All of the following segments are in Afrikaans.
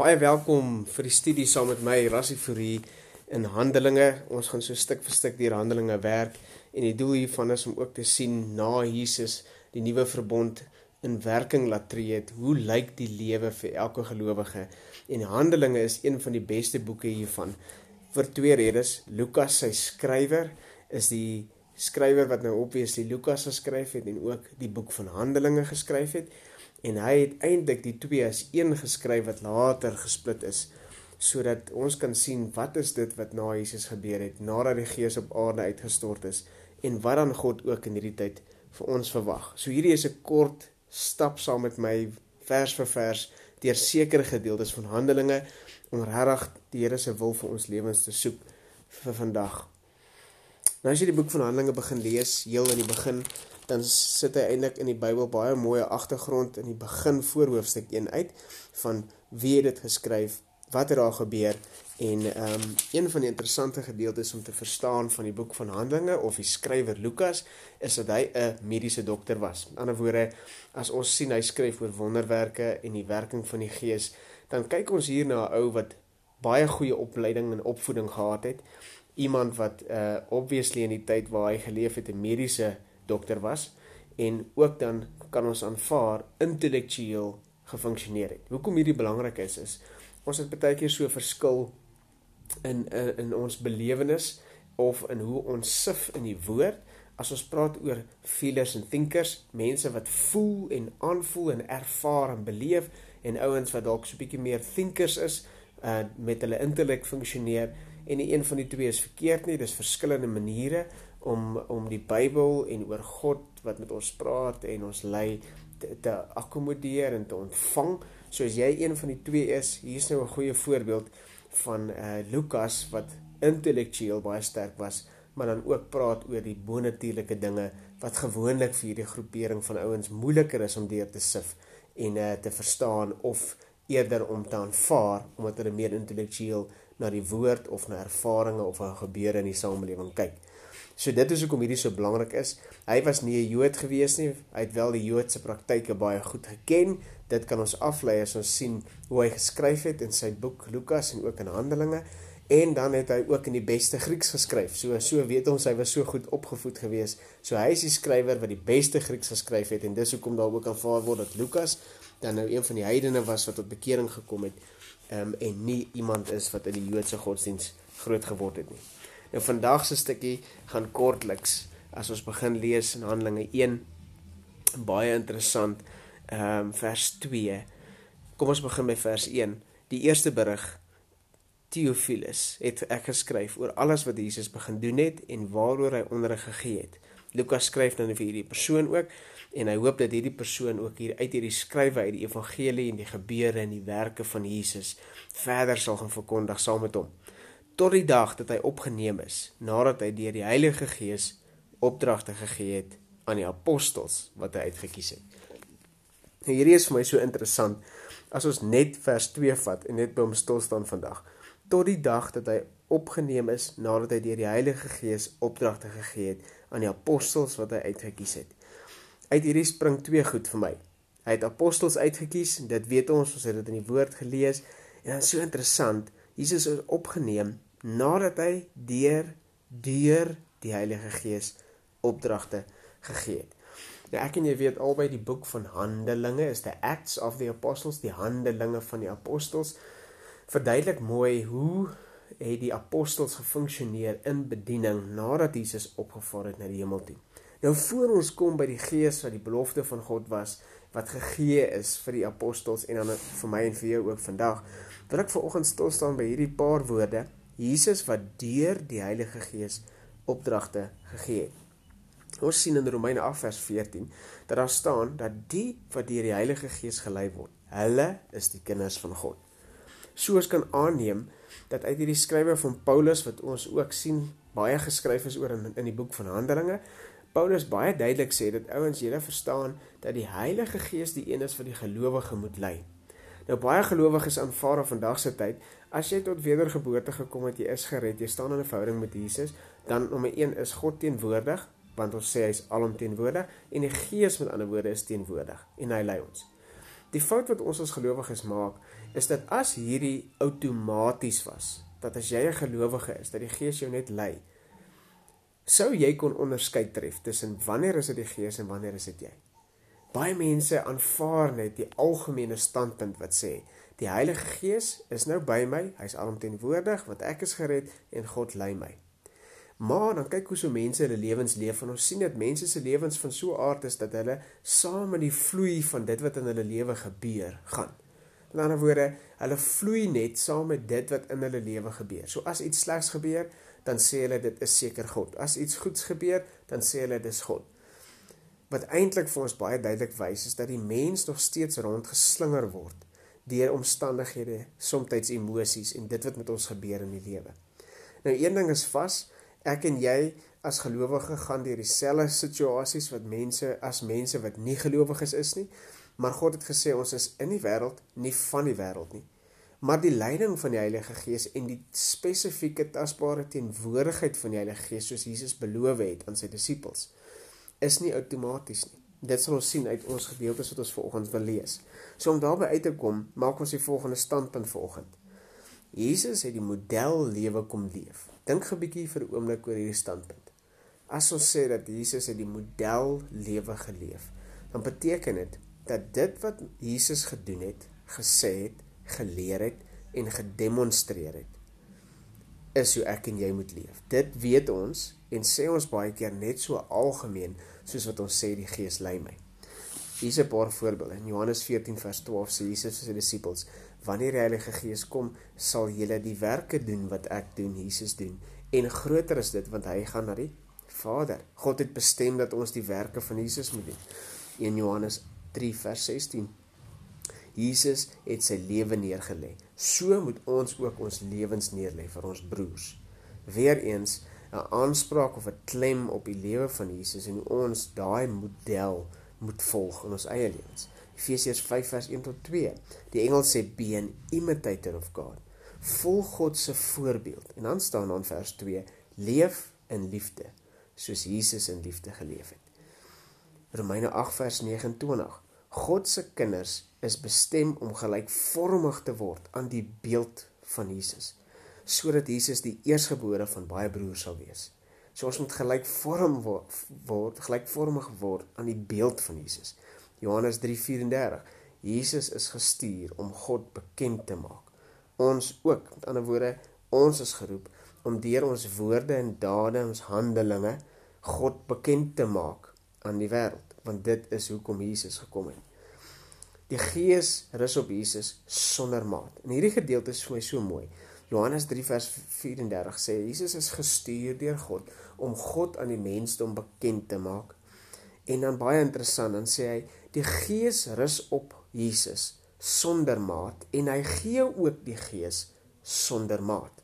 Baie welkom vir die studie saam met my Rassie Fourie in Handelinge. Ons gaan so stuk vir stuk deur Handelinge werk en die doel hiervan is om ook te sien na Jesus die nuwe verbond in werking laat tree het. Hoe lyk die lewe vir elke gelowige? En Handelinge is een van die beste boeke hiervan vir twee redes. Lukas, sy skrywer, is die skrywer wat nou obviously Lukas geskryf het en ook die boek van Handelinge geskryf het en hy het eintlik die twee as een geskryf wat later gesplit is sodat ons kan sien wat is dit wat na Jesus gebeur het nadat die Gees op aarde uitgestort is en wat dan God ook in hierdie tyd vir ons verwag. So hierdie is 'n kort stap saam met my vers vir vers deur sekere gedeeltes van Handelinge om regtig die Here se wil vir ons lewens te soek vir vandag. Nou as jy die boek van Handelinge begin lees, heel in die begin, dan sit hy eintlik in die Bybel baie mooi agtergrond in die begin voor hoofstuk 1 uit van wie het dit geskryf, wat het daar gebeur en ehm um, een van die interessante gedeeltes om te verstaan van die boek van Handelinge of die skrywer Lukas is dat hy 'n mediese dokter was. Met ander woorde, as ons sien hy skryf oor wonderwerke en die werking van die Gees, dan kyk ons hier na 'n ou wat baie goeie opleiding en opvoeding gehad het. Iemand wat uh obviously in die tyd waar hy geleef het 'n mediese dokter was en ook dan kan ons aanvaar intellektueel gefunksioneer het. Hoekom hierdie belangrik is is ons het baie keer so verskil in, in in ons belewenis of in hoe ons sif in die woord as ons praat oor feelers en thinkers, mense wat voel en aanvoel en ervaar en beleef en ouens wat dalk so 'n bietjie meer thinkers is uh met hulle intellek funksioneer en die een van die twee is verkeerd nie, dis verskillende maniere om om die Bybel en oor God wat met ons praat en ons lei te, te akkommodeer en te ontvang. So as jy een van die twee is, hier's nou 'n goeie voorbeeld van uh Lukas wat intellektueel baie sterk was, maar dan ook praat oor die bonatuurlike dinge wat gewoonlik vir hierdie groepering van ouens moeiliker is om deur te sif en uh te verstaan of eerder om te aanvaar omdat hulle meer intellektueel na die woord of na ervarings of 'n gebeure in die samelewing kyk. So dit is hoekom hierdie so belangrik is. Hy was nie 'n Jood gewees nie. Hy het wel die Joodse praktyke baie goed geken. Dit kan ons aflei as ons sien hoe hy geskryf het in sy boek Lukas en ook in Handelinge en dan het hy ook in die beste Grieks geskryf. So so weet ons hy was so goed opgevoed gewees. So hy is die skrywer wat die beste Grieks geskryf het en dis hoekom daar ook aanvaar word dat Lukas dan nou een van die heidene was wat tot bekering gekom het um, en nie iemand is wat in die Joodse godsdiens groot geword het nie. Nou vandag se stukkie gaan kortliks as ons begin lees in Handelinge 1 baie interessant ehm um, vers 2. Kom ons begin by vers 1. Die eerste berig Theophilus het ek geskryf oor alles wat Jesus begin doen het en waaroor hy onderrig gegee het. Lukas skryf dan vir hierdie persoon ook en hy hoop dat hierdie persoon ook hier uit hierdie skrywe uit die evangelie en die gebeure en die werke van Jesus verder sal gaan verkondig saam met hom tot die dag dat hy opgeneem is nadat hy deur die Heilige Gees opdragte gegee het aan die apostels wat hy uitget kies het. Nou hierdie is vir my so interessant as ons net vers 2 vat en net by hom stil staan vandag. Tot die dag dat hy opgeneem is nadat hy deur die Heilige Gees opdragte gegee het aan die apostels wat hy uitget kies het. Uit hierdie spring twee goed vir my. Hy het apostels uitget kies, dit weet ons, ons het dit in die woord gelees en dan so interessant, Jesus is opgeneem nadat hy deur deur die Heilige Gees opdragte gegee het. Nou ek en jy weet albei die boek van Handelinge is the Acts of the Apostles, die Handelinge van die Apostels. Verduidelik mooi hoe het die apostels gefunksioneer in bediening nadat Jesus opgevaar het na die hemel toe. Nou voor ons kom by die Gees wat die belofte van God was wat gegee is vir die apostels en dan vir my en vir jou ook vandag. Wil ek vanoggend stil staan by hierdie paar woorde Jesus wat deur die Heilige Gees opdragte gegee het. Ons sien in Romeine 8 vers 14 dat daar staan dat die wat deur die Heilige Gees gelei word, hulle is die kinders van God. Soos kan aanneem dat uit hierdie skrywe van Paulus wat ons ook sien baie geskryf is oor in, in die boek van Handelinge, Paulus baie duidelik sê dat ouens julle verstaan dat die Heilige Gees die een is wat die gelowige moet lei. Nou baie gelowiges aanvaar op vandag se tyd As jy tot wedergeboorte gekom het, jy is gered, jy staan in 'n verhouding met Jesus, dan nommer 1 is God teenwoordig, want ons sê hy's alomteenwoordig en die Gees met ander woorde is teenwoordig en hy lei ons. Die fout wat ons as gelowiges maak, is dat as hierdie outomaties was, dat as jy 'n gelowige is, dat die Gees jou net lei, sou jy kon onderskei tref tussen wanneer is dit die Gees en wanneer is dit jy. Baie mense aanvaar net die algemene standpunt wat sê die Heilige Gees is nou by my, hy's alomteenwoordig want ek is gered en God lei my. Maar dan kyk hoe so mense hulle lewens leef en ons sien dat mense se lewens van so aard is dat hulle saam met die vloei van dit wat in hulle lewe gebeur gaan. In ander woorde, hulle vloei net saam met dit wat in hulle lewe gebeur. So as iets slegs gebeur, dan sê hulle dit is seker God. As iets goeds gebeur, dan sê hulle dis God. Wat eintlik vir ons baie duidelik wys is dat die mens nog steeds rondgeslinger word deur omstandighede, soms emosies en dit wat met ons gebeur in die lewe. Nou een ding is vas, ek en jy as gelowige gaan deur dieselfde situasies wat mense as mense wat nie gelowiges is nie, maar God het gesê ons is in die wêreld, nie van die wêreld nie. Maar die leiding van die Heilige Gees en die spesifieke tasbare teenwoordigheid van die Heilige Gees soos Jesus beloof het aan sy disippels is nie outomaties nie. Dit sal ons sien uit ons gedeeltes wat ons vanoggend wil lees. So om daarby uit te kom, maak ons die volgende standpunt vanoggend. Jesus het die model lewe kom leef. Dink 'n bietjie vir 'n oomblik oor hierdie standpunt. As ons sê dat Jesus het die model lewe geleef, dan beteken dit dat dit wat Jesus gedoen het, gesê het, geleer het en gedemonstreer het, is hoe ek en jy moet leef. Dit weet ons en sê ons baie keer net so algemeen soos wat ons sê die Gees lei my. Hier's 'n paar voorbeelde. In Johannes 14 vers 12 sê Jesus vir sy disippels: "Wanneer die Heilige Gees kom, sal julle die werke doen wat ek doen, Jesus doen, en groter is dit want hy gaan na die Vader. God het bestem dat ons die werke van Jesus moet doen." In Johannes 3 vers 16 Jesus het sy lewe neergelê. So moet ons ook ons lewens neerlê vir ons broers. Weereens 'n aanspraak of 'n klem op die lewe van Jesus en ons daai model moet volg in ons eie lewens. Efesiërs 5 vers 1 tot 2. Die engel sê be an imitator of God. Volg God se voorbeeld. En dan staan dan vers 2: Leef in liefde soos Jesus in liefde geleef het. Romeine 8 vers 29. God se kinders is bestem om gelykvormig te word aan die beeld van Jesus, sodat Jesus die eersgebore van baie broers sal wees. So ons moet gelykvorm word, gelykvormig word aan die beeld van Jesus. Johannes 3:34. Jesus is gestuur om God bekend te maak. Ons ook, met ander woorde, ons is geroep om deur ons woorde en dade, ons handelinge God bekend te maak aan die wêreld, want dit is hoekom Jesus gekom het. Die Gees rus op Jesus sonder maat. En hierdie gedeelte is vir my so mooi. Johannes 3 vers 34 sê Jesus is gestuur deur God om God aan die mensdom bekend te maak. En dan baie interessant, dan sê hy die Gees rus op Jesus sonder maat en hy gee ook die Gees sonder maat.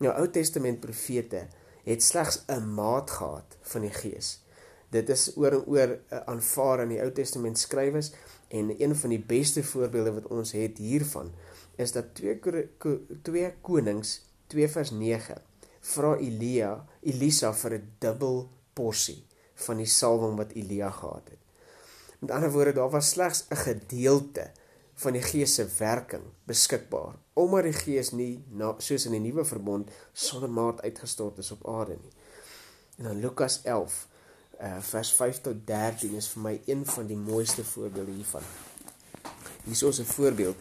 Nou Ou Testament profete het slegs 'n maat gehad van die Gees. Dit is oor en oor uh, aanvaar in die Ou Testament skrywers en een van die beste voorbeelde wat ons het hiervan is dat 2 2 Konings 2 vers 9 vra Elia Elisa vir 'n dubbel porsie van die salwing wat Elia gehad het. Met ander woorde daar was slegs 'n gedeelte van die Gees se werking beskikbaar omdat die Gees nie na, soos in die nuwe verbond sonder maat uitgestort is op aarde nie. En dan Lukas 11 uh, eh, vers 5 tot 13 is vir my een van die mooiste voorbeelde hiervan. Hier is 'n voorbeeld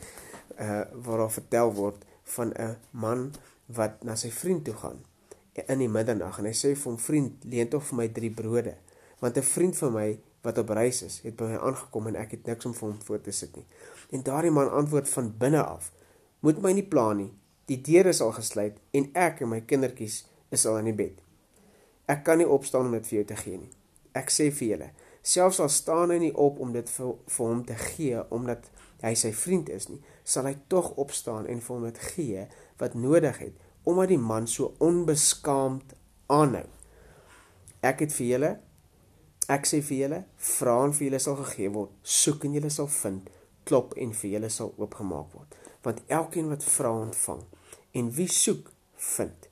uh waar daar vertel word van 'n man wat na sy vriend toe gaan in die middernag en hy sê vir hom vriend leen tog vir my drie brode want 'n vriend van my wat op reis is het by my aangekom en ek het niks om vir hom voor te sit nie. En daardie man antwoord van binne af moet my nie pla nie. Die deur is al gesluit en ek en my kindertjies is al in die bed. Ek kan nie opstaan om dit vir jou te gee nie ek sê vir julle selfs al staan hy nie op om dit vir, vir hom te gee omdat hy sy vriend is nie, sal hy tog opstaan en vir hom dit gee wat nodig het omdat die man so onbeskaamd aanhou. Ek het vir julle ek sê vir julle, vra en vir julle sal gegee word, soek en julle sal vind, klop en vir julle sal oopgemaak word. Want elkeen wat vra ontvang en wie soek vind.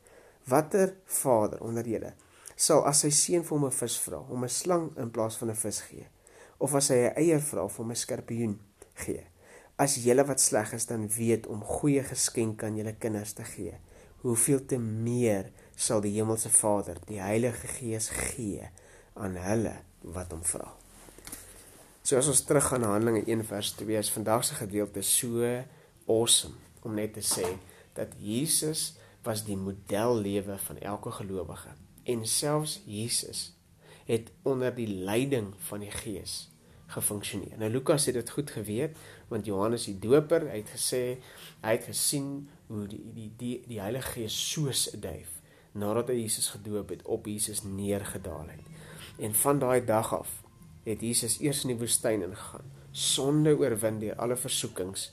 Watter vader onder julle sal as sy seun vir hom 'n vis vra, hom 'n slang in plaas van 'n vis gee? Of as hy 'n eier vra, vir hom 'n skorpioen gee. As julle wat sleg is dan weet om goeie geskenke aan julle kinders te gee, hoeveel te meer sal die hemelse Vader die Heilige Gees gee aan hulle wat hom vra. So as ons teruggaan na Handelinge 1 vers 2, is vandag se gedeelte so awesome om net te sê dat Jesus was die modellewe van elke gelowige en selfs Jesus het onder die leiding van die Gees gefunksioneer. Nou Lukas het dit goed geweet want Johannes die Doper het gesê hy het gesien hoe die die die, die Heilige Gees soos 'n duif nadat hy Jesus gedoop het op Jesus neergedaal het. En van daai dag af het Jesus eers in die woestyn ingegaan, sonde oorwin deur alle versoekings.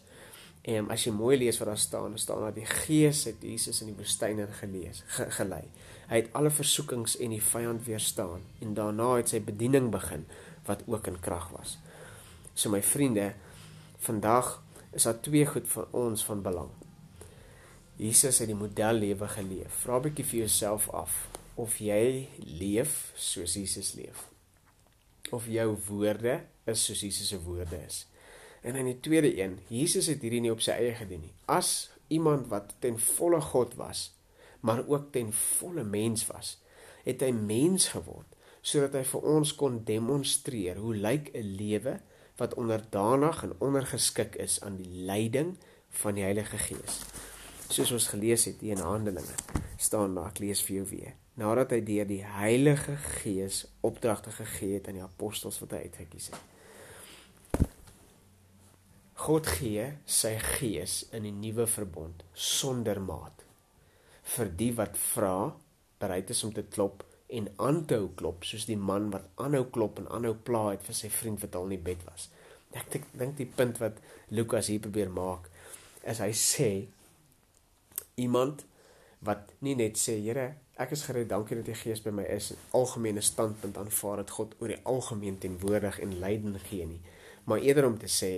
En as jy mooi lees wat daar staan, staan dat die Gees het Jesus in die woestyn ingelees, ge, gelei. Hy het alle versoekings en die vyand weerstaan en daarna het sy bediening begin wat ook in krag was. So my vriende, vandag is daar twee goed vir ons van belang. Jesus het die modellewe geleef. Vra 'n bietjie vir jouself af of jy leef soos Jesus leef. Of jou woorde is soos Jesus se woorde is. En in die tweede een, Jesus het hierdie nie op sy eie gedoen nie. As iemand wat ten volle God was, maar ook ten volle mens was, het hy mens geword sodat hy vir ons kon demonstreer hoe lyk 'n lewe wat onderdanig en ondergeskik is aan die leiding van die Heilige Gees. Soos ons gelees het in Handelinge, staan daar, ek lees vir jou weer. Nadat hy deur die Heilige Gees opdragte gegee het aan die apostels wat hy uitgekies het. God gee sy gees in die nuwe verbond sonder maat vir die wat vra, bereid is om te klop en aanhou klop soos die man wat aanhou klop en aanhou pla het vir sy vriend wat al in die bed was. Ek dink die punt wat Lukas hier probeer maak is hy sê iemand wat nie net sê Here, ek is gered, dankie dat die Gees by my is, algemene standpunt aanvaar dat God oor die algemeen teenwoordig en leiding gee nie, maar eerder om te sê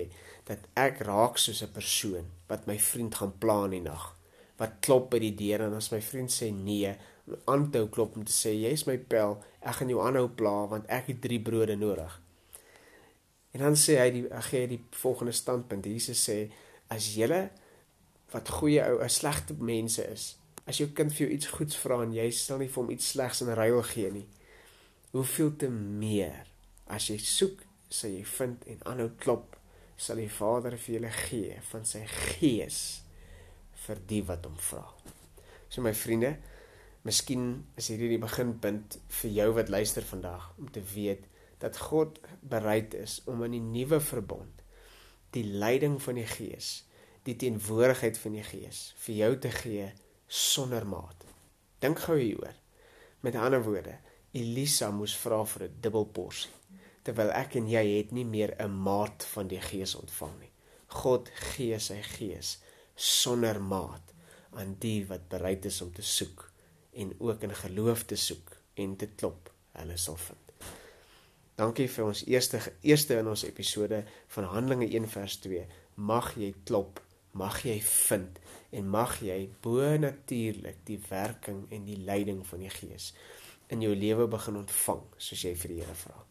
dat ek raak soos 'n persoon wat my vriend gaan pla in die nag, wat klop by die deur en as my vriend sê nee, aanhou klop om te sê jy's my pel, ek gaan jou aanhou pla want ek het drie brode nodig. En dan sê hy die gee die volgende standpunt. Jesus sê as julle wat goeie ou, 'n slegte mense is, as jou kind vir jou iets goeds vra en jy sal nie vir hom iets slegs in ruil gee nie. Hoeveel te meer as jy soek, sal jy vind en aanhou klop, sal die Vader vir julle gee van sy gees vir die wat hom vra. So my vriende, Miskien is hierdie die beginpunt vir jou wat luister vandag om te weet dat God bereid is om in die nuwe verbond die leiding van die Gees, die teenwoordigheid van die Gees vir jou te gee sonder maat. Dink gou hieroor. Met ander woorde, Elisa moes vra vir 'n dubbelporsie terwyl ek en jy het nie meer 'n maat van die Gees ontvang nie. God gee sy Gees sonder maat aan die wat bereid is om te soek en ook in geloof te soek en te klop, hulle sal vind. Dankie vir ons eerste eerste in ons episode van Handelinge 1 vers 2. Mag jy klop, mag jy vind en mag jy bo natuurlik die werking en die leiding van die Gees in jou lewe begin ontvang soos jy vir die Here vra.